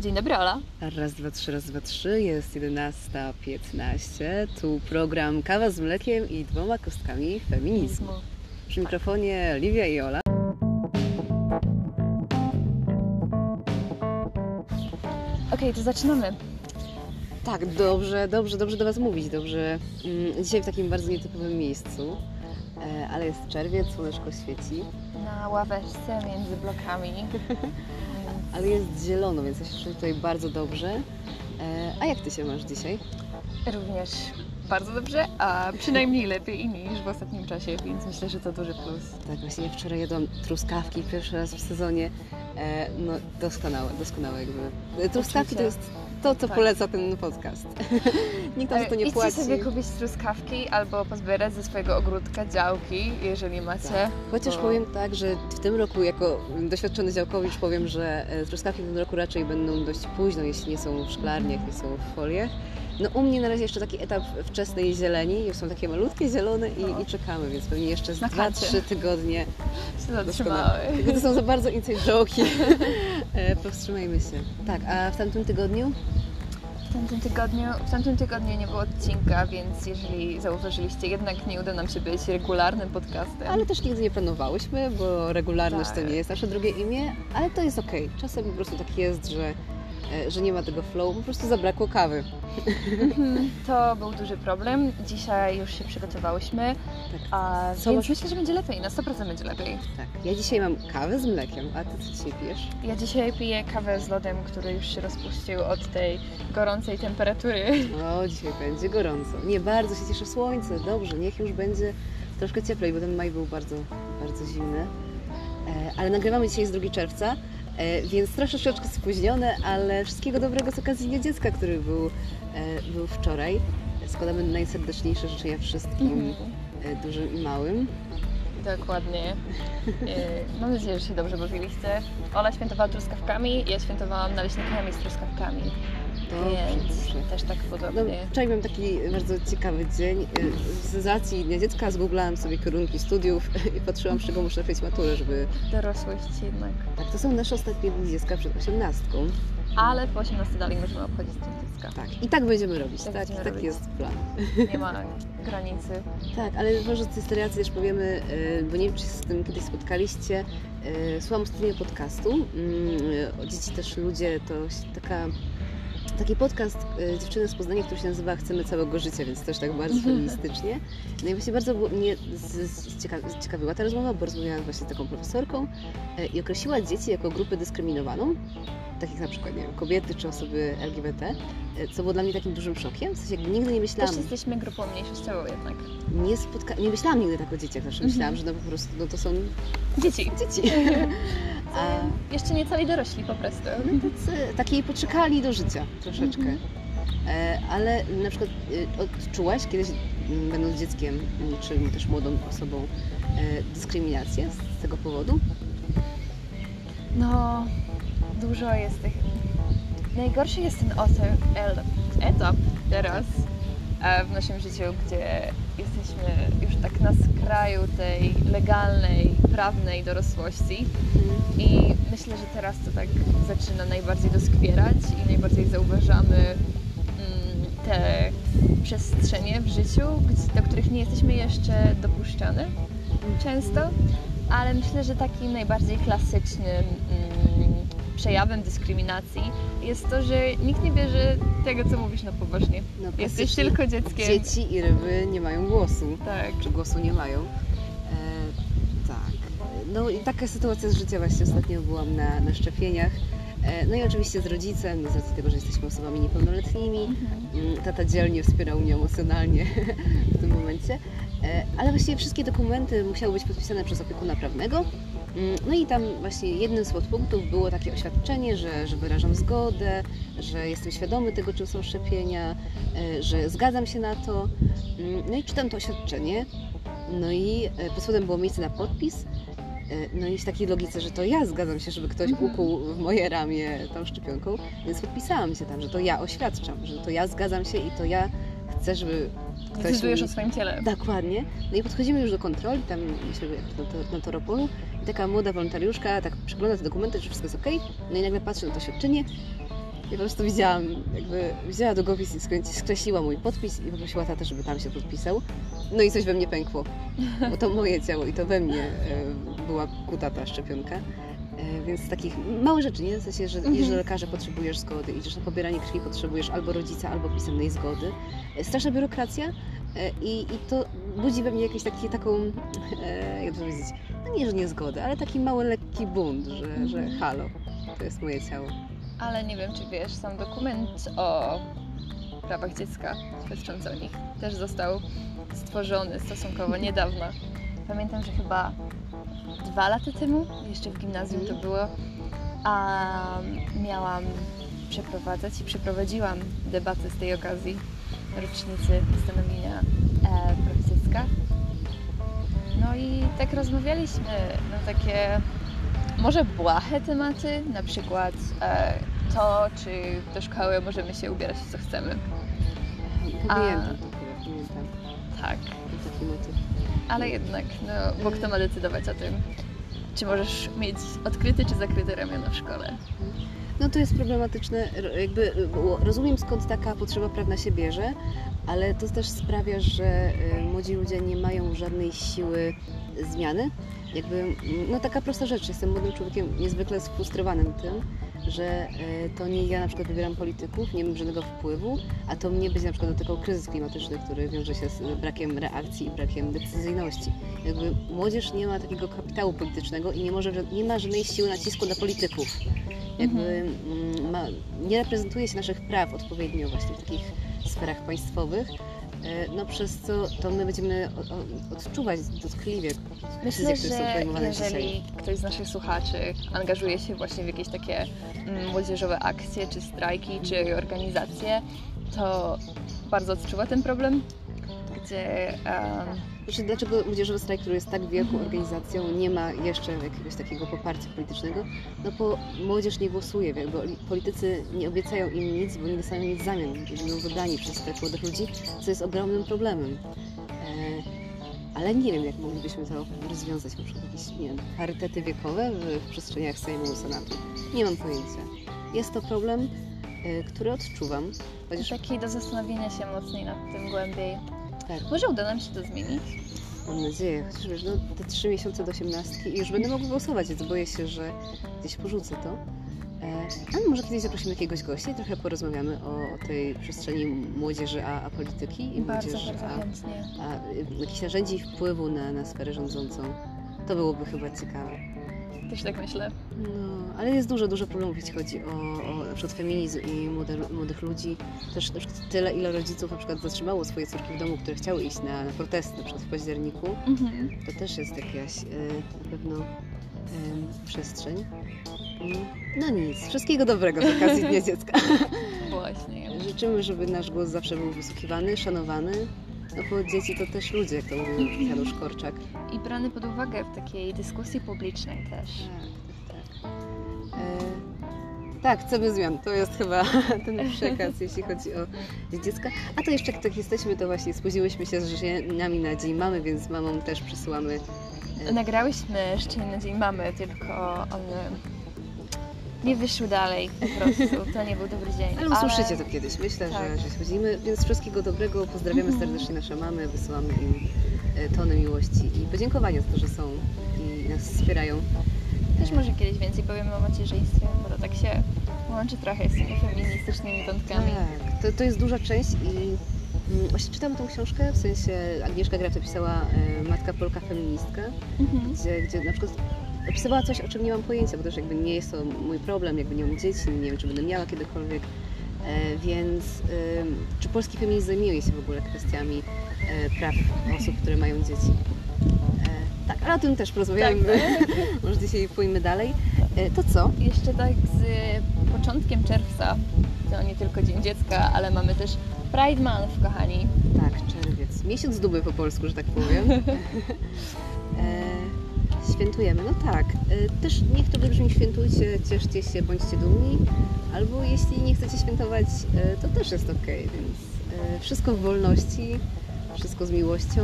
Dzień dobry, Ola. Raz, dwa, trzy, raz, dwa, trzy. Jest 11.15. Tu program Kawa z mlekiem i dwoma kostkami feminizmu. Przy mikrofonie Liwia i Ola. Okej, to zaczynamy. Tak, dobrze, dobrze, dobrze do Was mówić. Dobrze. Mm, Dzisiaj w takim bardzo nietypowym miejscu, e, ale jest czerwiec, słoneczko świeci, Na ławeczce między blokami. ale jest zielono, więc ja się czuję tutaj bardzo dobrze. E, A jak Ty się masz dzisiaj? Również bardzo dobrze, a przynajmniej lepiej niż w ostatnim czasie, więc myślę, że to duży plus. Tak, właśnie ja wczoraj jadłam truskawki pierwszy raz w sezonie. E, no doskonałe, doskonałe jakby. E, Truskawki to jest to, co Tak. poleca ten podcast. Nikt nam za to nie Idźcie płaci. sobie kupić truskawki albo pozbierać ze swojego ogródka działki, jeżeli macie. Chociaż bo- powiem tak, że w tym roku jako doświadczony działkowicz powiem, że e, truskawki w tym roku raczej będą dość późno, jeśli nie są w szklarniach, nie są w foliach. No u mnie na razie jeszcze taki etap wczesnej zieleni, już są takie malutkie, zielone i, i czekamy, więc pewnie jeszcze z Na kacie. 2-3 tygodnie się zatrzymały. To są za bardzo inside joke'i. E, Powstrzymajmy się. Tak, a w tamtym tygodniu? W tamtym tygodniu, w tamtym tygodniu nie było odcinka, więc jeżeli zauważyliście, jednak nie uda nam się być regularnym podcastem. Ale też nigdy nie planowałyśmy, bo regularność Tak. to nie jest nasze drugie imię, ale to jest okej. Czasem po prostu tak jest, że, że nie ma tego flow, po prostu zabrakło kawy. Mhm, To był duży problem. Dzisiaj już się przygotowałyśmy, Tak. a Co więc masz- myślę, że będzie lepiej, na 100% będzie lepiej. tak. Ja dzisiaj mam kawę z mlekiem, a ty co dzisiaj pijesz? Ja dzisiaj piję kawę z lodem, który już się rozpuścił od tej gorącej temperatury. O, dzisiaj będzie gorąco. Nie, bardzo się cieszę słońce, dobrze, niech już będzie troszkę cieplej, bo ten maj był bardzo, bardzo zimny. E, ale nagrywamy dzisiaj z 2 czerwca, e, więc troszeczkę spóźnione, ale wszystkiego dobrego z okazji Dnia Dziecka, który był, e, był wczoraj. Składamy najserdeczniejsze życzenia wszystkim, e, dużym i małym. Dokładnie. E, Mam nadzieję, że się dobrze bawiliście. Ola świętowała truskawkami, ja świętowałam naleśnikami z truskawkami. Więc też tak No, podobnie. wczoraj miałam taki bardzo ciekawy dzień. E, Z racji Dnia Dziecka zgooglałam sobie kierunki studiów i patrzyłam, z czego muszę napisać maturę, żeby... Dorosłość jednak. Tak, to są nasze ostatnie dni dziecka przed osiemnastką. Ale po 18 dalej możemy obchodzić Dzień Dziecka. Tak, i tak będziemy robić, Tak tak, tak robić. jest plan. Nie ma granicy. Tak, ale może z tej też powiemy, e, bo nie wiem, czy się z tym kiedyś spotkaliście. e, Słucham ostatnio podcastu. mm, O dzieci też ludzie, to taka, taki podcast e, dziewczyny z Poznania, który się nazywa Chcemy całego życia, więc też tak bardzo feministycznie. No i właśnie bardzo mnie ciekawiła ta rozmowa, bo rozmawiałam właśnie z taką profesorką e, i określiła dzieci jako grupę dyskryminowaną, tak jak na przykład nie wiem, kobiety czy osoby LGBT, e, co było dla mnie takim dużym szokiem. W sensie nigdy nie myślałam Też jesteśmy grupą mniejszościową jednak. nie, spotka... nie myślałam nigdy tak o dzieciach, zawsze Mhm. myślałam, że no po prostu no to są Dzieci. dzieci. A Jeszcze nie cali dorośli po prostu. no tacy, takiej poczekali do życia troszeczkę. Mhm. E, ale na przykład e, odczułaś kiedyś, będąc dzieckiem, czy też młodą osobą, dyskryminację z tego powodu? No, dużo jest tych. Najgorszy jest ten etap teraz e, w naszym życiu, gdzie jesteśmy już tak na skraju tej legalnej, prawnej dorosłości. I myślę, że teraz to tak zaczyna najbardziej doskwierać i najbardziej zauważamy mm, te przestrzenie w życiu, do których nie jesteśmy jeszcze dopuszczane często, ale myślę, że takim najbardziej klasycznym mm, przejawem dyskryminacji jest to, że nikt nie bierze tego, co mówisz na poważnie. No, Jesteś tylko dzieckiem. Dzieci i ryby nie mają głosu. Tak. czy głosu nie mają. E, tak. No i taka sytuacja z życia właśnie ostatnio byłam na, na szczepieniach. E, no i oczywiście z rodzicem, z racji tego, że jesteśmy osobami niepełnoletnimi. Mm, Tata dzielnie wspierał mnie emocjonalnie w tym momencie. E, ale właściwie wszystkie dokumenty musiały być podpisane przez opiekuna prawnego. Mm, No i tam właśnie jednym z podpunktów było takie oświadczenie, że, że wyrażam zgodę, że jestem świadomy tego, czym są szczepienia, e, że zgadzam się na to. Mm, No i czytam to oświadczenie. No i e, pod spodem było miejsce na podpis. E, No i w takiej logice, że to ja zgadzam się, żeby ktoś Mhm. ukuł w moje ramię tą szczepionką, więc podpisałam się tam, że to ja oświadczam, że to ja zgadzam się i to ja chcę, żeby Decydujesz o swoim ciele. Dokładnie. No i podchodzimy już do kontroli, tam myślę, na, to, na Toropolu i taka młoda wolontariuszka tak przegląda te dokumenty, czy wszystko jest ok. No i nagle patrzy na to świadczenie I po prostu widziałam, jakby wzięła długopis i skreśliła mój podpis i poprosiła tatę, żeby tam się podpisał. No i coś we mnie pękło, bo to moje ciało i to we mnie e, była kuta ta szczepionka. E, Więc takich małych rzeczy, nie? W sensie, że Mhm. do lekarza, potrzebujesz zgody, idziesz na pobieranie krwi, potrzebujesz albo rodzica, albo pisemnej zgody. E, Straszna biurokracja e, i, i to budzi we mnie jakąś taki, taką, e, jak to powiedzieć, no nie, że nie zgodę, ale taki mały, lekki bunt, że, że Mhm. halo, to jest moje ciało. Ale nie wiem, czy wiesz, sam dokument o prawach dziecka świadczący o nich też został stworzony stosunkowo niedawno. Pamiętam, że chyba dwa lata temu, jeszcze w gimnazjum to było, a miałam przeprowadzać i przeprowadziłam debatę z tej okazji rocznicy postanowienia e. No i tak rozmawialiśmy na takie może błahe tematy, na przykład e, to, czy do szkoły możemy się ubierać w co chcemy. A- Pamiętam to chyba, pamiętam Tak, taki motyw. Ale jednak, no, bo kto ma decydować o tym, czy możesz mieć odkryte czy zakryte ramiona w szkole. No to jest problematyczne, ro- jakby y, rozumiem skąd taka potrzeba prawna się bierze, ale to też sprawia, że y, młodzi ludzie nie mają żadnej siły zmiany. Jakby, no taka prosta rzecz, jestem młodym człowiekiem niezwykle sfrustrowanym tym, że y, to nie ja na przykład wybieram polityków, nie mam żadnego wpływu, a to mnie będzie na przykład dotykał kryzys klimatyczny, który wiąże się z brakiem reakcji i brakiem decyzyjności. Jakby młodzież nie ma takiego kapitału politycznego i nie, może, nie ma żadnej siły nacisku na polityków jakby mm, ma, nie reprezentuje się naszych praw odpowiednio właśnie w takich sferach państwowych, e, no przez co to my będziemy odczuwać dotkliwie decyzje, Myślę, które są że podejmowane dzisiaj. jeżeli ktoś z naszych słuchaczy angażuje się właśnie w jakieś takie mm, młodzieżowe akcje, czy strajki, czy organizacje, to bardzo odczuwa ten problem, gdzie em, Znaczy, dlaczego Młodzieżowy Strajk, który jest tak wielką organizacją, nie ma jeszcze jakiegoś takiego poparcia politycznego? No bo młodzież nie głosuje, jakby politycy nie obiecają im nic, bo nie dostają nic w zamian, będą wybrani przez tych młodych ludzi, co jest ogromnym problemem. E, ale nie wiem, jak moglibyśmy to rozwiązać, na przykład jakieś, nie wiem, parytety wiekowe w, w przestrzeniach Sejmu Senatu. Nie mam pojęcia. Jest to problem, e, który odczuwam, chociaż taki do zastanowienia się mocniej nad tym głębiej. Tak, Może uda nam się to zmienić? Mam nadzieję, chociaż wiesz, no, te trzy miesiące do osiemnastki i już będę mogła głosować, więc boję się, że gdzieś porzucę to. E, ale może kiedyś zaprosimy jakiegoś gościa i trochę porozmawiamy o, o tej przestrzeni młodzieży, a, a polityki i Bardzo, młodzieży, bardzo a, a y, jakichś narzędzi wpływu na, na sferę rządzącą. To byłoby chyba ciekawe. Też tak myślę. No, ale jest dużo, dużo problemów, jeśli chodzi o, o na przykład feminizm i młode, młodych ludzi. Też, też tyle, ile rodziców na przykład zatrzymało swoje córki w domu, które chciały iść na, na protesty, na przykład w październiku. Mhm. To też jest jakaś e, na pewno em, przestrzeń. Mm, No nic, wszystkiego dobrego z okazji Dnia Dziecka. Właśnie. Życzymy, żeby nasz głos zawsze był wysłuchiwany, szanowany. No bo dzieci to też ludzie, jak to mówił Janusz Korczak. I brany pod uwagę w takiej dyskusji publicznej też. Tak, tak. E, tak, chcemy zmian. To jest chyba ten przekaz, jeśli chodzi o dziecka. A to jeszcze jak tak jesteśmy, to właśnie spóźniłyśmy się z życzeniami na Dzień Mamy, więc mamom też przysyłamy Nagrałyśmy życzenie na Dzień Mamy, tylko one nie wyszły dalej po prostu. To nie był dobry dzień. Ale usłyszycie to kiedyś. Myślę, Tak. że, że chodzimy. Więc wszystkiego dobrego. Pozdrawiamy Mhm. serdecznie nasze mamy, wysyłamy im e, tony miłości i podziękowania za to, że są i nas wspierają. Też może kiedyś więcej powiemy o macierzyństwie, bo to tak się łączy trochę z tymi feministycznymi wątkami. Tak, to, to jest duża część i mm, właśnie czytam tą książkę, w sensie Agnieszka Graf napisała e, Matka Polka Feministka, Mhm. gdzie, gdzie na przykład opisywała coś, o czym nie mam pojęcia, bo też jakby nie jest to mój problem, jakby nie mam dzieci, nie wiem, czy będę miała kiedykolwiek. E, więc czy polski feminizm zajmuje się w ogóle kwestiami e, praw osób, które mają dzieci? E, tak, ale o tym też porozmawiamy. Tak, Może dzisiaj pójdziemy dalej. To co? Jeszcze tak z początkiem czerwca, to nie tylko Dzień Dziecka, ale mamy też Pride Month, kochani. Tak, czerwiec. Miesiąc duby po polsku, że tak powiem. świętujemy, no tak. E, też niech to wybrzmi, świętujcie, cieszcie się, bądźcie dumni. Albo jeśli nie chcecie świętować, e, to też jest okej, więc e, wszystko w wolności, wszystko z miłością.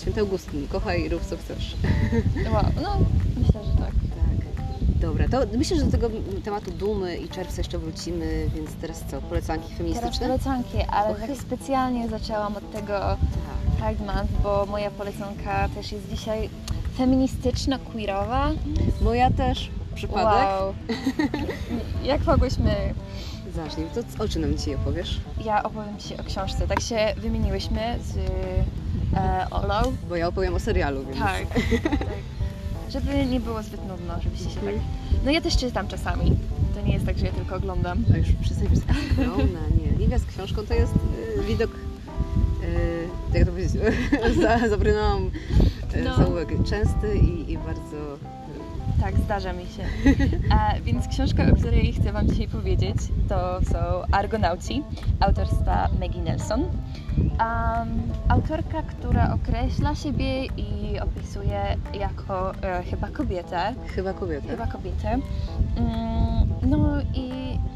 Święty Augustyn, kochaj, rób co chcesz. Wow, no myślę, że tak. Tak. Dobra, To myślę, że do tego tematu dumy i czerwca jeszcze wrócimy, więc teraz co? Polecanki Teraz feministyczne? polecanki, ale Okej. tak specjalnie zaczęłam od tego Tak. Pride Month, bo moja polecanka też jest dzisiaj feministyczna, queerowa. Moja też. Przypadek? Wow. Jak mogłyśmy... Zacznij. To o czym nam dzisiaj opowiesz? Ja opowiem Ci o książce. Tak się wymieniłyśmy z e, Olą. Bo ja opowiem o serialu, więc... Tak, tak. Żeby nie było zbyt nudno, żebyście się tak... Mhm. No ja też czytam czasami. To nie jest tak, że ja tylko oglądam. A już przestań być skromna, nie. Liwia z książką to jest y, widok, y, jak to powiedzieć, za, zabrnęłam y, No. zaułek częsty i, i bardzo... Tak, zdarza mi się. E, więc książka, o której chcę Wam dzisiaj powiedzieć, to są Argonauci autorstwa Maggie Nelson. Um, autorka, która określa siebie i opisuje jako e, chyba kobietę. Chyba kobieta. Chyba kobietę. Mm, no i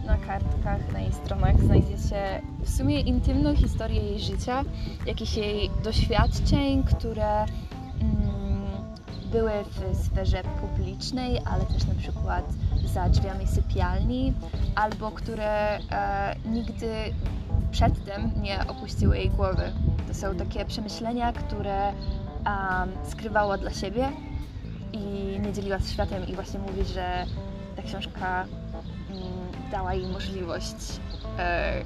na kartkach, na jej stronach znajdziecie w sumie intymną historię jej życia, jakichś jej doświadczeń, które były w sferze publicznej, ale też na przykład za drzwiami sypialni, albo które e, nigdy przedtem nie opuściły jej głowy. To są takie przemyślenia, które skrywała dla siebie i nie dzieliła z światem i właśnie mówi, że ta książka mm, dała jej możliwość e,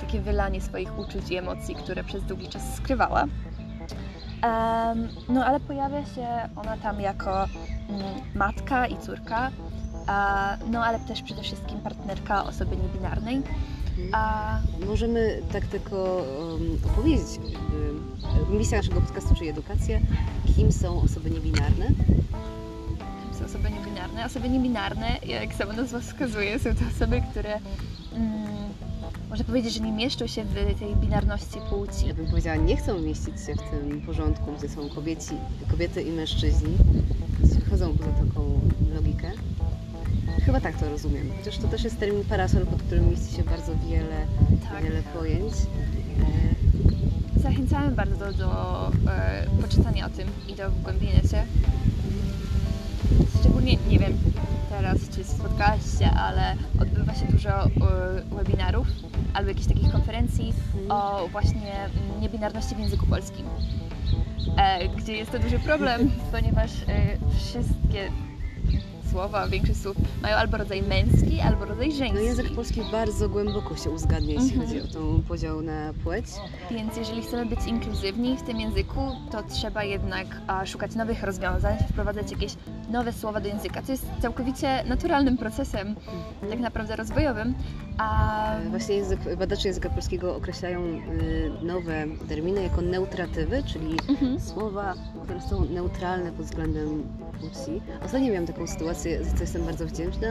takie wylanie swoich uczuć i emocji, które przez długi czas skrywała. No ale pojawia się ona tam jako mm, matka i córka, no ale też przede wszystkim partnerka osoby niebinarnej. A, Możemy tak tylko um, opowiedzieć, misja naszego podcastu, czyli edukacja, kim są osoby niebinarne. Kim są osoby niebinarne? Osoby niebinarne, jak sama nazwa wskazuje, są to osoby, które mm, można powiedzieć, że nie mieszczą się w tej binarności płci. Ja bym powiedziała, nie chcą mieścić się w tym porządku, gdzie są kobieci, kobiety i mężczyźni, wychodzą poza taką logikę. Chyba tak to rozumiem. Chociaż to też jest termin parasol, pod którym mieści się bardzo wiele, Tak. wiele pojęć. Zachęcamy bardzo do, do e, poczytania o tym i do wgłębienia się. Szczególnie, nie wiem teraz, czy spotkałaś się, ale odbywa się dużo e, webinarów albo jakichś takich konferencji o właśnie mm, niebinarności w języku polskim. E, gdzie jest to duży problem, ponieważ e, wszystkie słowa, większość słów mają albo rodzaj męski, albo rodzaj żeński. No język polski bardzo głęboko się uzgadnia, jeśli Mhm. chodzi o tą podział na płeć. Więc jeżeli chcemy być inkluzywni w tym języku, to trzeba jednak a, szukać nowych rozwiązań, wprowadzać jakieś nowe słowa do języka, co jest całkowicie naturalnym procesem, tak naprawdę rozwojowym. A E, Właśnie język, badacze języka polskiego określają y, nowe terminy jako neutratywy, czyli Mhm. słowa, które są neutralne pod względem płci. Ostatnio miałam taką sytuację, za co jestem bardzo wdzięczna,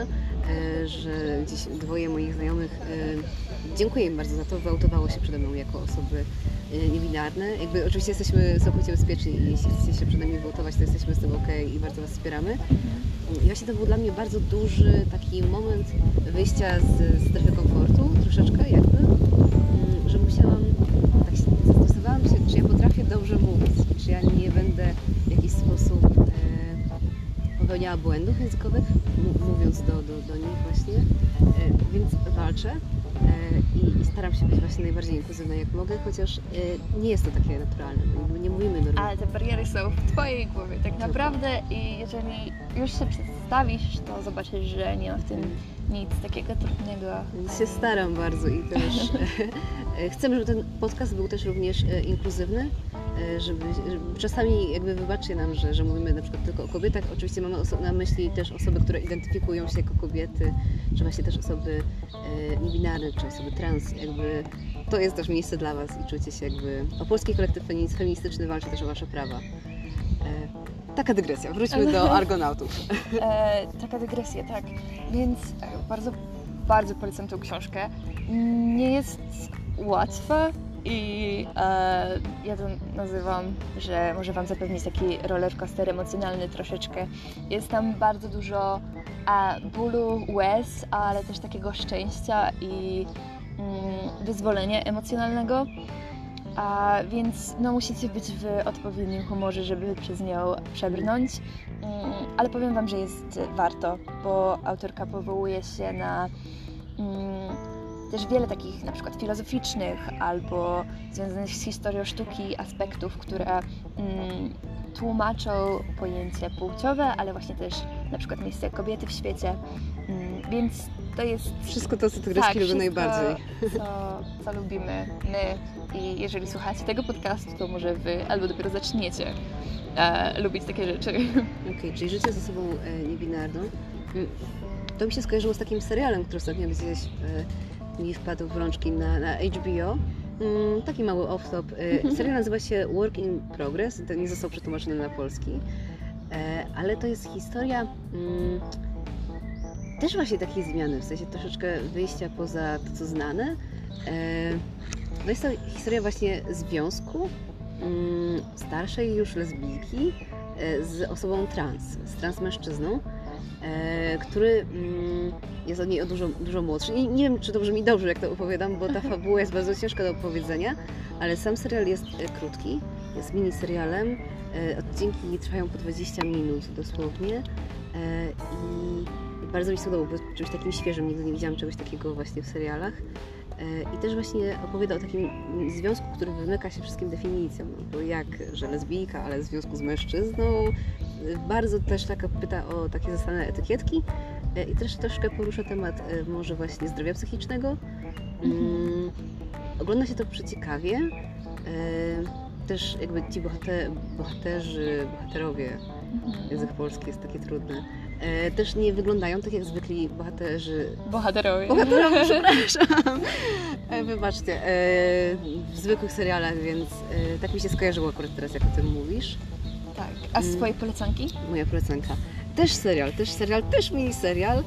że gdzieś dwoje moich znajomych, e, dziękuję im bardzo za to, wyautowało się przede mną jako osoby e, niebinarne. Jakby oczywiście jesteśmy całkowicie bezpieczni i jeśli chcecie się przed nami wyautować, to jesteśmy z tym ok i bardzo Was wspieramy. I właśnie to był dla mnie bardzo duży taki moment wyjścia z strefy komfortu, troszeczkę jakby, mm, że musiałam, tak się zastosowałam się, czy ja potrafię dobrze mówić, czy ja nie będę w jakiś sposób e, popełniała błędów językowych, mówiąc do, do, do nich właśnie, e, więc walczę. e, I, I staram się być właśnie najbardziej inkluzywna jak mogę, chociaż e, nie jest to takie naturalne, nie mówimy normalnie. Ale te bariery są w Twojej głowie tak naprawdę i jeżeli już się przedstawisz, to zobaczysz, że nie ma w tym nic takiego trudnego. Więc się staram bardzo i też chcemy, żeby ten podcast był też również inkluzywny, żeby, żeby czasami jakby wybaczcie nam, że, że mówimy na przykład tylko o kobietach. Oczywiście mamy na myśli też osoby, które identyfikują się jako kobiety, czy właśnie też osoby e, niebinarne, czy osoby trans. Jakby to jest też miejsce dla Was i czujcie się jakby... O Polski Kolektyw Feminist- Feministyczny walczy też o Wasze prawa. E, Taka dygresja. Wróćmy do Argonautów. E, taka dygresja, tak. Więc e, bardzo, bardzo polecam tą książkę. Nie jest łatwa i e, ja to nazywam, że może Wam zapewnić taki rollercoaster emocjonalny troszeczkę. Jest tam bardzo dużo e, bólu, łez, ale też takiego szczęścia i mm, wyzwolenia emocjonalnego. A więc no, musicie być w odpowiednim humorze, żeby przez nią przebrnąć. Mm, ale powiem Wam, że jest warto, bo autorka powołuje się na mm, też wiele takich na przykład filozoficznych albo związanych z historią sztuki aspektów, które mm, tłumaczą pojęcie płciowe, ale właśnie też na przykład miejsce kobiety w świecie. Mm, więc to jest Wszystko to, co tygryski lubią wszystko, najbardziej. Co, co lubimy my. I jeżeli słuchacie tego podcastu, to może wy albo dopiero zaczniecie e, lubić takie rzeczy. Okej, czyli życie z osobą e, niebinarną. Mm, To mi się skojarzyło z takim serialem, który ostatnio gdzieś e, mi wpadł w rączki na, na HBO. Mm, taki mały off-top. E, serial nazywa się Work in Progress. To nie został przetłumaczony na polski. E, ale to jest historia mm, też właśnie takiej zmiany, w sensie troszeczkę wyjścia poza to, co znane. E, no jest to historia właśnie związku mm, starszej już lesbijki e, z osobą trans, z transmężczyzną, e, który mm, jest od niej o dużo, dużo młodszy. I nie wiem, czy dobrze mi dobrze, jak to opowiadam, bo ta fabuła jest bardzo ciężka do opowiedzenia, ale sam serial jest e, krótki, jest mini serialem. E, odcinki trwają po 20 minut dosłownie e, i bardzo mi się podobało, bo czymś takim świeżym, nigdy nie widziałam czegoś takiego właśnie w serialach. E, I też właśnie opowiada o takim związku, który wymyka się wszystkim definicjom. No, bo jak, że lesbijka, ale w związku z mężczyzną. Bardzo też taka pyta o takie zastane etykietki e, i też troszkę porusza temat e, może właśnie zdrowia psychicznego. Mm, ogląda się to przeciekawie. E, Też jakby ci bohater, bohaterzy, bohaterowie, język polski jest takie trudne, e, też nie wyglądają tak jak zwykli bohaterzy Bohaterowie. Bohaterowie, przepraszam. Wybaczcie, w zwykłych serialach, więc tak mi się skojarzyło akurat teraz, jak o tym mówisz. Tak. A Mm. swoje polecanki? Moja polecanka. Też serial, też serial, też mini serial,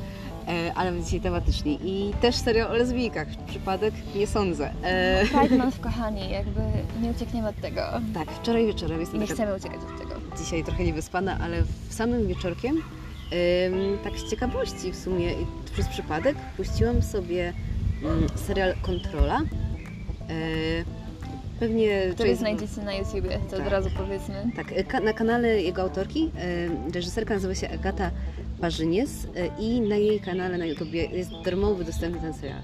e, ale dzisiaj tematyczni. I też serial o lesbijkach. Przypadek? Nie sądzę. E, Pride Month, kochani, jakby nie uciekniemy od tego. tak, wczoraj wieczorem I jestem nie taka chcemy uciekać od tego. dzisiaj trochę niewyspana, ale w samym wieczorkiem, em, tak z ciekawości w sumie i przez przypadek, puściłam sobie mm, serial Kontrola. E, pewnie Który znajdziecie na YouTubie, to Tak. od razu powiedzmy. Tak, e, na kanale jego autorki, e, reżyserka nazywa się Agata Parzyniec e, i na jej kanale na YouTubie jest darmowy dostępny ten serial.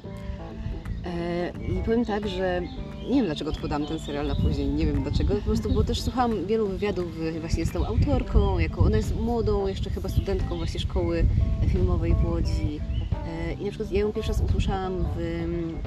I powiem tak, że nie wiem dlaczego odkładałam ten serial na później, nie wiem dlaczego, po prostu, bo też słuchałam wielu wywiadów właśnie z tą autorką, jako ona jest młodą, jeszcze chyba studentką właśnie szkoły filmowej w Łodzi. I na przykład ja ją pierwszy raz usłyszałam w mm,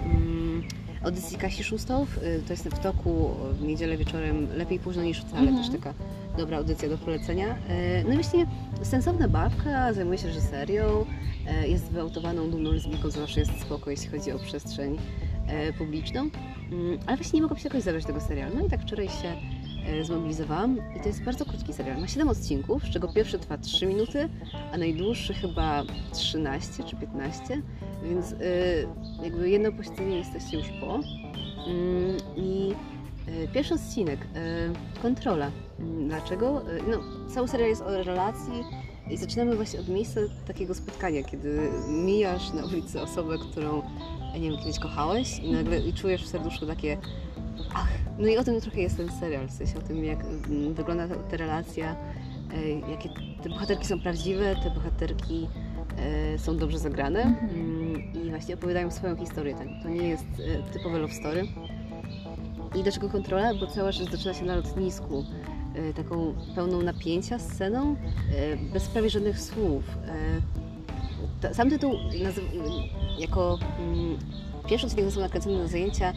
audycji Kasi Szustow, e, to jest w toku w niedzielę wieczorem, lepiej późno niż wcale, Mhm. też taka dobra audycja do polecenia. E, No i właśnie sensowna babka, zajmuje się reżyserią, e, jest wyautowaną dumną lesbijką, zawsze jest spoko, jeśli chodzi o przestrzeń publiczną. Mm, Ale właśnie nie mogłam się jakoś zabrać tego serialu. No i tak wczoraj się zmobilizowałam i to jest bardzo krótki serial. Ma 7 odcinków, z czego pierwszy trwa 3 minuty, a najdłuższy chyba 13 czy 15, więc e, jakby jedno posiedzenie jesteście już po. Mm, I e, pierwszy odcinek, e, kontrola. Mm, Dlaczego? E, No, cały serial jest o relacji i zaczynamy właśnie od miejsca takiego spotkania, kiedy mijasz na ulicy osobę, którą, nie wiem, kiedyś kochałeś i nagle i czujesz w serduszku takie ach. No i o tym trochę jest ten serial, w sensie o tym, jak wygląda ta, ta relacja, e, jakie te bohaterki są prawdziwe, te bohaterki e, są dobrze zagrane Mhm. mm, i właśnie opowiadają swoją historię. Tak? To nie jest e, typowe love story. I dlaczego kontrola? Bo cała rzecz zaczyna się na lotnisku. Taką pełną napięcia sceną, bez prawie żadnych słów. Sam tytuł jako mm, pierwszy odcinek został nakręcony na zajęcia,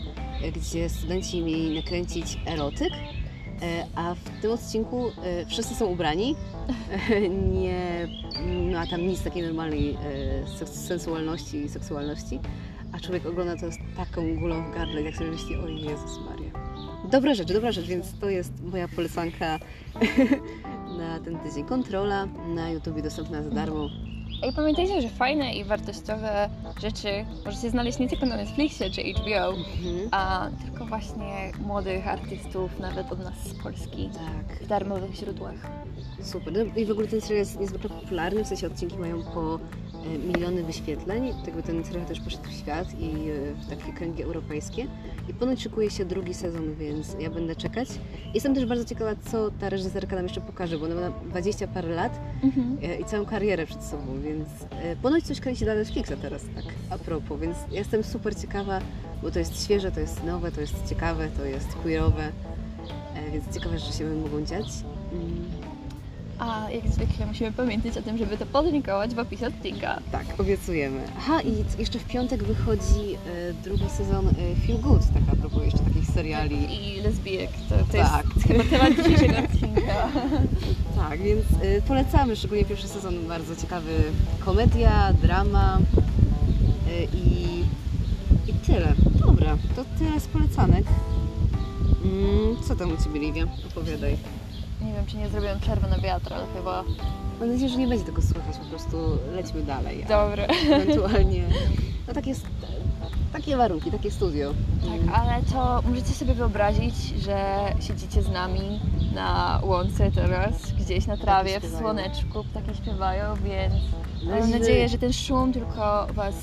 gdzie studenci mieli nakręcić erotyk, e, a w tym odcinku e, wszyscy są ubrani. Nie ma tam nic takiej normalnej e, sensualności i seksualności, a człowiek ogląda to z taką gulą w gardle, jak sobie myśli, o Jezus Maria. Dobra rzecz, dobra rzecz, więc to jest moja polecanka na ten tydzień. Kontrola na YouTubie dostępna za darmo. I pamiętajcie, że fajne i wartościowe rzeczy możecie znaleźć nie tylko na Netflixie czy HBO, Mhm. a tylko właśnie młodych artystów, nawet od nas z Polski, Tak. w darmowych źródłach. Super. No I w ogóle ten serial jest niezwykle popularny, w sensie odcinki mają po miliony wyświetleń. Tego ten serial też poszedł w świat i e, w takie kręgi europejskie. I ponoć szykuje się drugi sezon, więc ja będę czekać. Jestem też bardzo ciekawa, co ta reżyserka nam jeszcze pokaże, bo ona ma 20 parę lat Mhm. e, i całą karierę przed sobą, więc e, ponoć coś kręci dla Netflixa teraz, tak a propos, więc jestem super ciekawa, bo to jest świeże, to jest nowe, to jest ciekawe, to jest queerowe, e, więc ciekawe rzeczy się będą dziać. A jak zwykle musimy pamiętać o tym, żeby to podlinkować w opisie odcinka. tak, obiecujemy. Aha, i jeszcze w piątek wychodzi e, drugi sezon e, Feel Good, tak a propos jeszcze takich seriali. I lesbijek, to, to Tak. jest chyba temat dzisiejszego odcinka. Tak, więc y, polecamy, szczególnie pierwszy sezon, bardzo ciekawy. Komedia, drama y, i, i tyle. Dobra, to tyle z polecanek. Mm, co tam u Ciebie, Livia? Opowiadaj. Nie wiem, czy nie zrobiłem przerwy na wiatr, ale chyba... Mam nadzieję, że nie będzie tego słychać, po prostu lećmy dalej. a Dobre. Ewentualnie, no takie, s- takie warunki, takie studio. Tak, ale to możecie sobie wyobrazić, że siedzicie z nami na łące teraz, gdzieś na trawie, w słoneczku, ptaki śpiewają, więc mam Weźmy- nadzieję, że ten szum tylko Was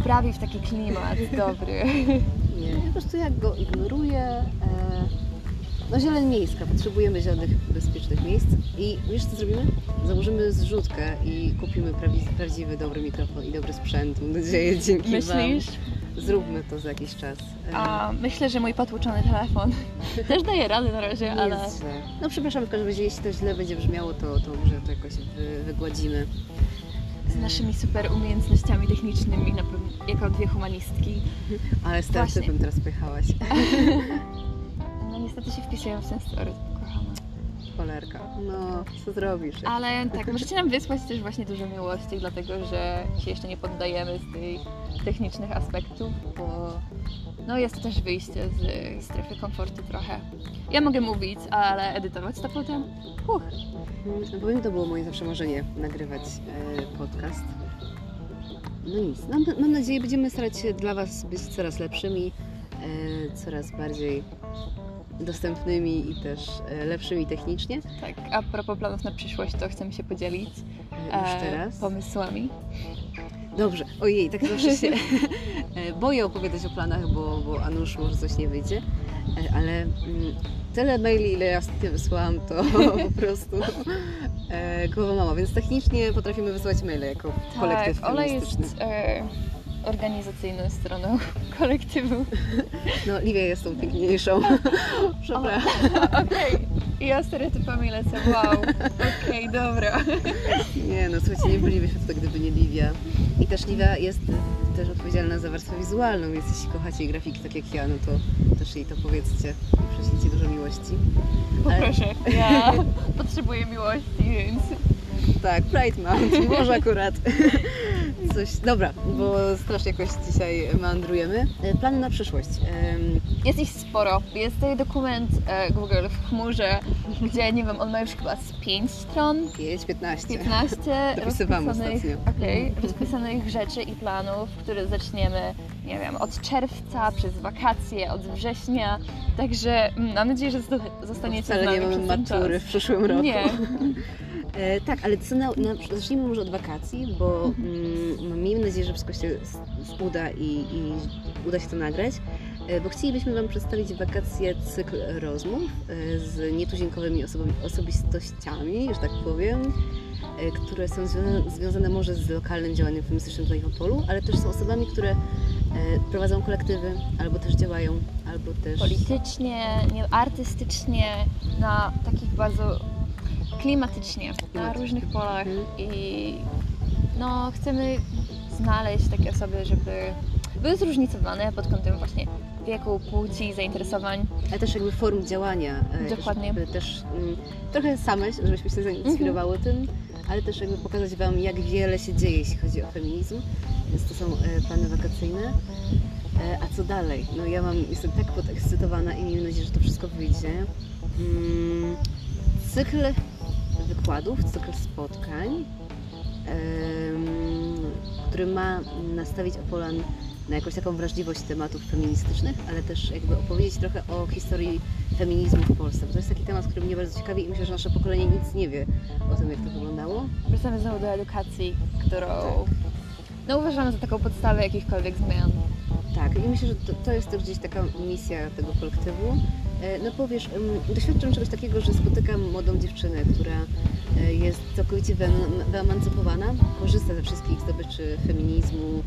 wprawi w taki klimat dobry. Nie, po prostu jak go ignoruję. E, no zieleń miejska, potrzebujemy zielonych, bezpiecznych miejsc i wiesz co zrobimy? Założymy zrzutkę i kupimy prawi, prawdziwy, dobry mikrofon i dobry sprzęt. Mam nadzieję, dzięki Myślisz? Wam. Zróbmy to za jakiś czas. A myślę, że mój potłuczony telefon też daje radę na razie, nie ale jest źle. No przepraszam, w każdym razie, jeśli to źle będzie brzmiało, to, to może to jakoś wy, wygładzimy. z naszymi super umiejętnościami technicznymi, na pewno, jako dwie humanistki, Ale z tym Właśnie. typem teraz pojechałaś. niestety się wpisują w ten story, kochana. Cholerka. No, co zrobisz? Ale tak, możecie nam wysłać też właśnie dużo miłości, dlatego że się jeszcze nie poddajemy z tych technicznych aspektów, bo no jest to też wyjście z strefy komfortu trochę. Ja mogę mówić, ale edytować to potem. Uch. Mm, Powiem, to było moje zawsze marzenie, nagrywać e, podcast. No nic, mam, mam nadzieję, będziemy starać się dla Was być coraz lepszymi, e, coraz bardziej dostępnymi i też e, lepszymi technicznie. Tak, a propos planów na przyszłość, to chcemy się podzielić E, już e, teraz. pomysłami. Dobrze, ojej, tak zawsze się boję opowiadać o planach, bo, bo a nuż może coś nie wyjdzie, ale mm, tyle maili, ile ja ostatnio wysłałam, to po prostu głowa mała, więc technicznie potrafimy wysyłać maile jako kolektyw Tak, Ola feministyczny. jest organizacyjną stroną kolektywu. No, Livia jest tą piękniejszą. Przepraszam. Okej, ja stereotypami lecę, wow. Okej, dobra. Nie, no słuchajcie, nie bylibyśmy tutaj, gdyby nie Livia. I też Livia jest też odpowiedzialna za warstwę wizualną, więc jeśli kochacie jej grafiki tak jak ja, no to też jej to powiedzcie i prześlijcie dużo miłości. Ale- Poproszę, ja potrzebuję miłości, więc... Tak, Pride Month, może akurat coś. Dobra, bo strasznie jakoś dzisiaj meandrujemy. E, Plany na przyszłość. Jest ich sporo. Jest tutaj dokument e, Google w chmurze, gdzie nie wiem, on ma już chyba z 5 stron, 5, 15. 15 Dopisywałam rozpisanych, okej, rozpisanych rzeczy i planów, które zaczniemy, nie wiem, od czerwca przez wakacje, od września. Także mm, mam nadzieję, że zosta- zostaniecie Wcale z nami nie mamy matury czas. w przyszłym roku. Nie. E, tak, ale co na, na, zacznijmy może od wakacji, bo mm, miejmy nadzieję, że wszystko się uda i, i uda się to nagrać. E, Bo chcielibyśmy Wam przedstawić wakacje cykl rozmów e, z nietuzinkowymi osobami, osobistościami, że tak powiem, e, które są związane, związane może z lokalnym działaniem feministycznym tutaj w Opolu, ale też są osobami, które e, prowadzą kolektywy, albo też działają, albo też... politycznie, nie, artystycznie, na takich bardzo klimatycznie, na różnych polach Mhm. i no chcemy znaleźć takie osoby, żeby były zróżnicowane pod kątem właśnie wieku, płci, zainteresowań. Ale też jakby form działania. e, Dokładnie. Żeby też mm, trochę same, żebyśmy się zainspirowały tym, ale też jakby pokazać Wam, jak wiele się dzieje, jeśli chodzi o feminizm. Więc to są e, plany wakacyjne. E, a co dalej? No ja mam, jestem tak podekscytowana i miejmy nadzieję, że to wszystko wyjdzie. Mm, cykl wykładów, cykl spotkań, który ma nastawić Opolan na jakąś taką wrażliwość tematów feministycznych, ale też jakby opowiedzieć trochę o historii feminizmu w Polsce. Bo to jest taki temat, który mnie bardzo ciekawi i myślę, że nasze pokolenie nic nie wie o tym, jak to wyglądało. Wracamy znowu do edukacji, którą Tak. no, uważamy za taką podstawę jakichkolwiek zmian. Tak, i myślę, że to, to jest też gdzieś taka misja tego kolektywu. E, No bo wiesz, em, doświadczam czegoś takiego, że spotykam młodą dziewczynę, która e, jest całkowicie wyeman- wyemancypowana, korzysta ze wszystkich zdobyczy feminizmu,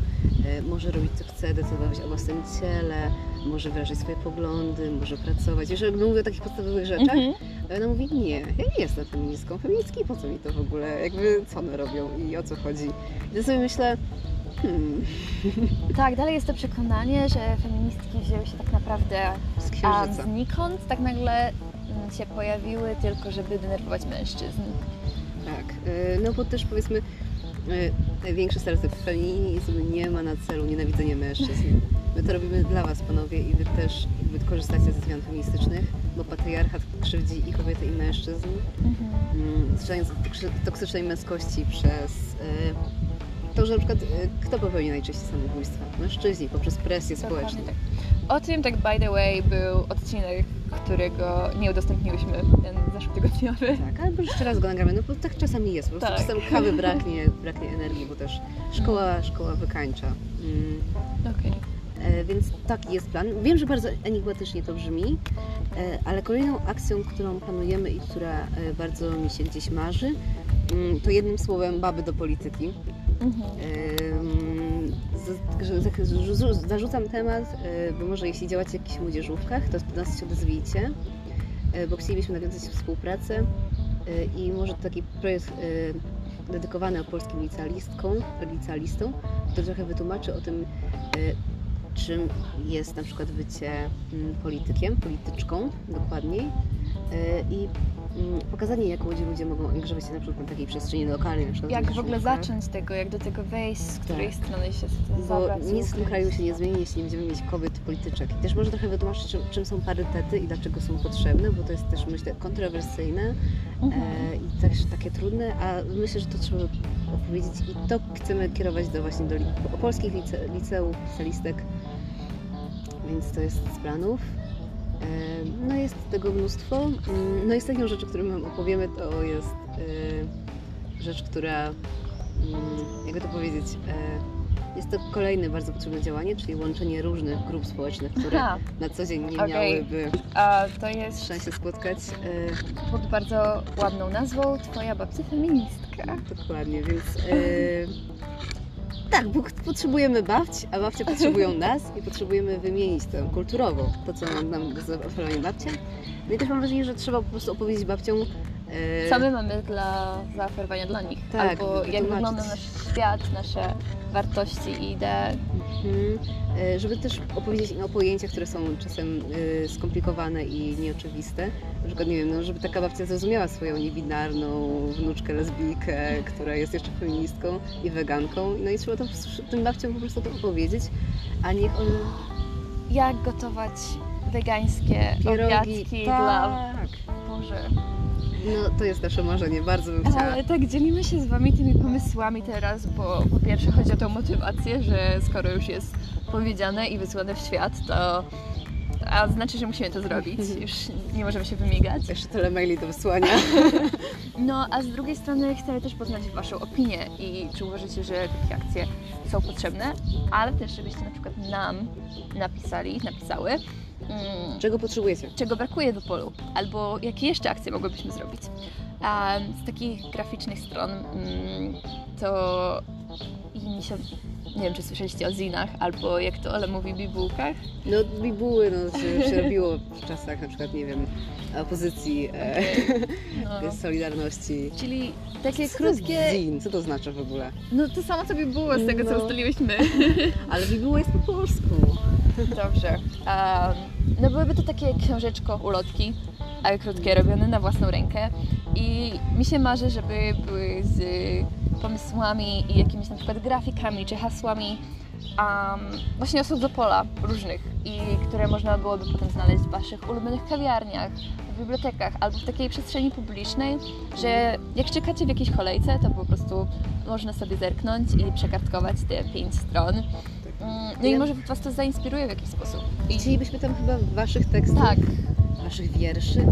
e, może robić co chce, decydować o własnym ciele, może wyrażać swoje poglądy, może pracować. Wiesz, jakby mówię o takich podstawowych rzeczach, Mhm. ona mówi, nie, ja nie jestem feministką, feministki, po co mi to w ogóle, jakby co one robią i o co chodzi. To sobie myślę, hmm, Tak, dalej jest to przekonanie, że feministki wzięły się tak naprawdę z a księżyca. znikąd tak nagle mm, się pojawiły tylko, żeby denerwować mężczyzn. Tak, y, no bo też powiedzmy, y, największy stereotyp feminizm nie ma na celu nienawidzenie mężczyzn. My to robimy dla Was, panowie, i Wy też jakby korzystacie ze zmian feministycznych, bo patriarchat krzywdzi i kobiety, i mężczyzn, Mhm. mm, do toksy- toksycznej męskości przez y, to, że na przykład y, kto popełni najczęściej samobójstwa? Mężczyźni, poprzez presję Dokładnie społeczną. tak. O tym, tak by the way, był odcinek, którego nie udostępniłyśmy, ten zeszłotygodniowy. Tak, albo jeszcze raz go nagramy, no bo tak czasami jest, po prostu Tak. czasem kawy braknie, braknie energii, bo też szkoła, szkoła wykańcza. Mm. Okej. E, Więc taki jest plan. Wiem, że bardzo enigmatycznie to brzmi, e, ale kolejną akcją, którą planujemy i która e, bardzo mi się gdzieś marzy, mm, to jednym słowem baby do polityki. Zarzucam temat, e, bo może jeśli działacie w jakichś młodzieżówkach, to nas się odezwijcie, e, bo chcielibyśmy nawiązać współpracę e, i może to taki projekt dedykowany polskim licealistkom, licealistom, który trochę wytłumaczy o tym, czym jest na przykład bycie mm, politykiem, polityczką dokładniej i pokazanie, jak młodzi ludzie mogą angażować się na przykład na takiej przestrzeni lokalnej, na przykład Jak w ogóle zacząć tego, jak do tego wejść, z której Tak. strony się Bo zabrać. nic w tym kraju się nie zmieni, jeśli nie będziemy mieć kobiet polityczek. I też może trochę wytłumaczyć, czym, czym są parytety i dlaczego są potrzebne, bo to jest też, myślę, kontrowersyjne Mhm. e, i też takie trudne, a myślę, że to trzeba opowiedzieć i to chcemy kierować do właśnie do li- opolskich lice, liceów, licealistek, więc to jest z planów. No jest tego mnóstwo. Mm, No i ostatnią rzeczą, którą Wam opowiemy, to jest e, rzecz, która, mm, jakby to powiedzieć, e, jest to kolejne bardzo potrzebne działanie, czyli łączenie różnych grup społecznych, które Aha, na co dzień nie Okej. miałyby a to jest szczęścia spotkać. E, pod bardzo ładną nazwą Twoja babcia feministka. Dokładnie, więc tak, bo potrzebujemy babci, a babcie potrzebują nas i potrzebujemy wymienić to kulturowo, to co nam do zaoferowania babcia. No i też mam wrażenie, że trzeba po prostu opowiedzieć babciom e, Co my mamy dla zaoferowania dla nich? Tak, Albo jak wygląda nasz świat, nasze wartości i idee. Mhm. E, Żeby też opowiedzieć im o pojęciach, które są czasem e, skomplikowane i nieoczywiste. Na przykład, nie wiem, no, żeby taka babcia zrozumiała swoją niebinarną wnuczkę lesbijkę, która jest jeszcze feministką i weganką. No i trzeba to tym babciom po prostu to opowiedzieć, a niech one Jak gotować wegańskie pierogi... obiadki dla... Tak. Boże. No to jest nasze marzenie, bardzo bym chciała. Ale tak dzielimy się z Wami tymi pomysłami teraz, bo po pierwsze chodzi o tą motywację, że skoro już jest powiedziane i wysłane w świat, to a znaczy, że musimy to zrobić. Już nie możemy się wymigać. Jeszcze tyle maili do wysłania. No, a z drugiej strony chcemy też poznać Waszą opinię i czy uważacie, że takie akcje są potrzebne, ale też żebyście na przykład nam napisali, napisały, mm, Czego potrzebujecie? czego brakuje w polu, albo jakie jeszcze akcje mogłybyśmy zrobić. A z takich graficznych stron mm, to i mi się, nie wiem czy słyszeliście o zinach, albo jak to Ole mówi, bibułkach. No bibuły no, się, się robiło w czasach na przykład, nie wiem, opozycji, e, No. Solidarności. Czyli takie Co krótkie, zin? Co to znaczy w ogóle? no to samo co bibuło z tego co No. ustaliłyśmy. Ale bibuła jest po polsku. Dobrze. Um, no byłyby to takie książeczko, ulotki, ale krótkie, robione na własną rękę. I mi się marzy, żeby były z pomysłami i jakimiś na przykład grafikami czy hasłami um, właśnie osób z Opola różnych i które można byłoby potem znaleźć w Waszych ulubionych kawiarniach, w bibliotekach albo w takiej przestrzeni publicznej, że jak czekacie w jakiejś kolejce, to po prostu można sobie zerknąć i przekartkować te pięć stron No i może Was to zainspiruje w jakiś sposób. I chcielibyśmy tam chyba waszych tekstów, Tak, waszych wierszy,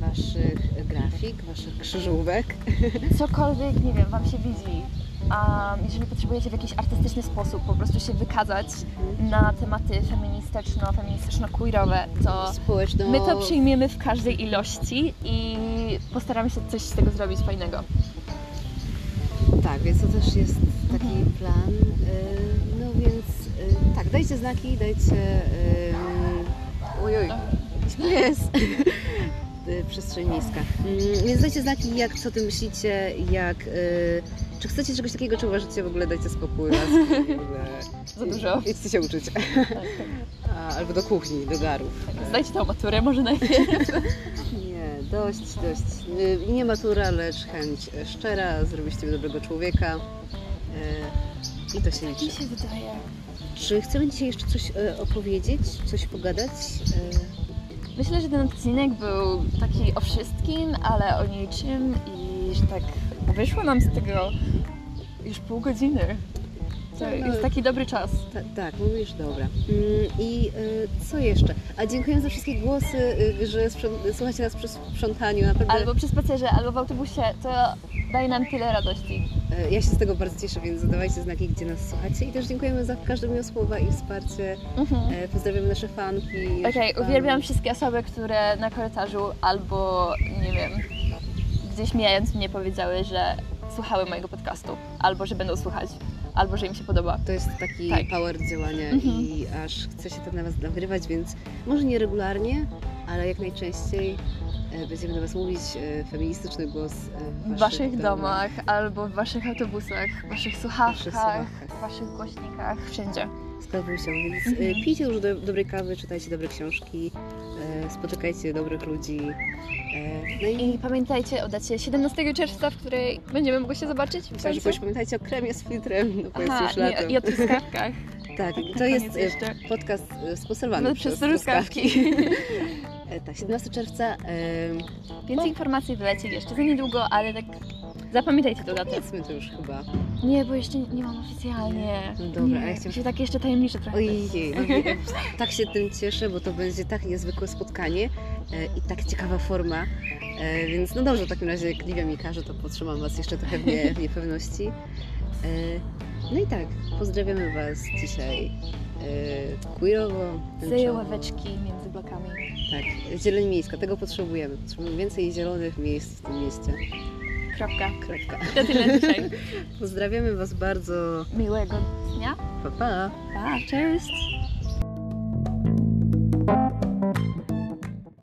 waszych grafik, waszych krzyżówek. cokolwiek, nie wiem, Wam się widzi. A jeżeli potrzebujecie w jakiś artystyczny sposób po prostu się wykazać na tematy feministyczno, feministyczno-queerowe, to Społeczno... my to przyjmiemy w każdej ilości i postaramy się coś z tego zrobić fajnego. Tak, więc to też jest taki Mhm. plan. y, dajcie znaki, dajcie. y, Ojoj, pies. Y, Przestrzeń miejska. Mm, Więc dajcie znaki, jak co ty myślicie, jak. y, Czy chcecie czegoś takiego, czy uważacie w ogóle dajcie spokój, laski. Za dużo. Idźcie się uczyć. A, Albo do kuchni, do garów. Zdajcie tą maturę może najpierw. Nie, dość, dość. Y, Nie matura, lecz chęć e, szczera, zrobić z ciebie dobrego człowieka. Y, I to się Mi liczy. się wydaje. Czy chcemy dzisiaj jeszcze coś e, opowiedzieć, coś pogadać? E, Myślę, że ten odcinek był taki o wszystkim, ale o niczym i że tak wyszło nam z tego już pół godziny. To No, jest taki dobry czas. ta, tak, mówisz, dobra. Mm, I e, co jeszcze? A dziękuję za wszystkie głosy, e, że słuchacie nas przy sprzątaniu, naprawdę. Albo przy spacerze, albo w autobusie, to daje nam tyle radości. E, ja się z tego bardzo cieszę, więc zadawajcie znaki, gdzie nas słuchacie. I też dziękujemy za każde miłe słowa i wsparcie. Mhm. E, pozdrawiamy nasze fanki. Okej, fanów. uwielbiam wszystkie osoby, które na korytarzu albo, nie wiem, gdzieś mijając mnie powiedziały, że słuchały mojego podcastu, albo że będą słuchać, albo że im się podoba. To jest taki Tak. power działania Mhm. i aż chce się to na Was nagrywać, więc może nie regularnie, ale jak najczęściej e, będziemy do Was mówić e, feministyczny głos e, W waszych domach, albo w waszych autobusach, w waszych słuchawkach, słuchawkach. w waszych głośnikach, wszędzie. Z kawusią, więc Mhm. e, pijcie już do, dobrej kawy, czytajcie dobre książki, e, spotykajcie dobrych ludzi. E, no i I pamiętajcie o dacie 17 czerwca, w której będziemy mogły się zobaczyć. myślę, że pamiętajcie o kremie z filtrem, no bo jest już nie, lato. i o truskawkach. Tak, na to jest jeszcze. podcast sponsorowany No, przez truskawki. E, Tak, 17 czerwca. Więcej informacji wyleci jeszcze za niedługo, ale tak zapamiętajcie to datę. powiedzmy to już chyba. Nie, bo jeszcze nie mam oficjalnie. No dobra, nie, a ja chciałam- się tak jeszcze tajemnicze trochę. Ojej, nie, tak się tym cieszę, bo to będzie tak niezwykłe spotkanie e, i tak ciekawa forma. E, więc no dobrze, w takim razie jak Livia mi każe, to potrzymam Was jeszcze trochę w, nie, w niepewności. E, no i tak, pozdrawiamy Was dzisiaj e, queerowo, tęczowo. ławeczki między blokami. Tak, zieleń miejska, tego potrzebujemy. Potrzebujemy więcej zielonych miejsc w tym mieście. Kropka. Kropka. To tyle dzisiaj. Pozdrawiamy Was bardzo. Miłego dnia. Pa, pa. Pa, cześć.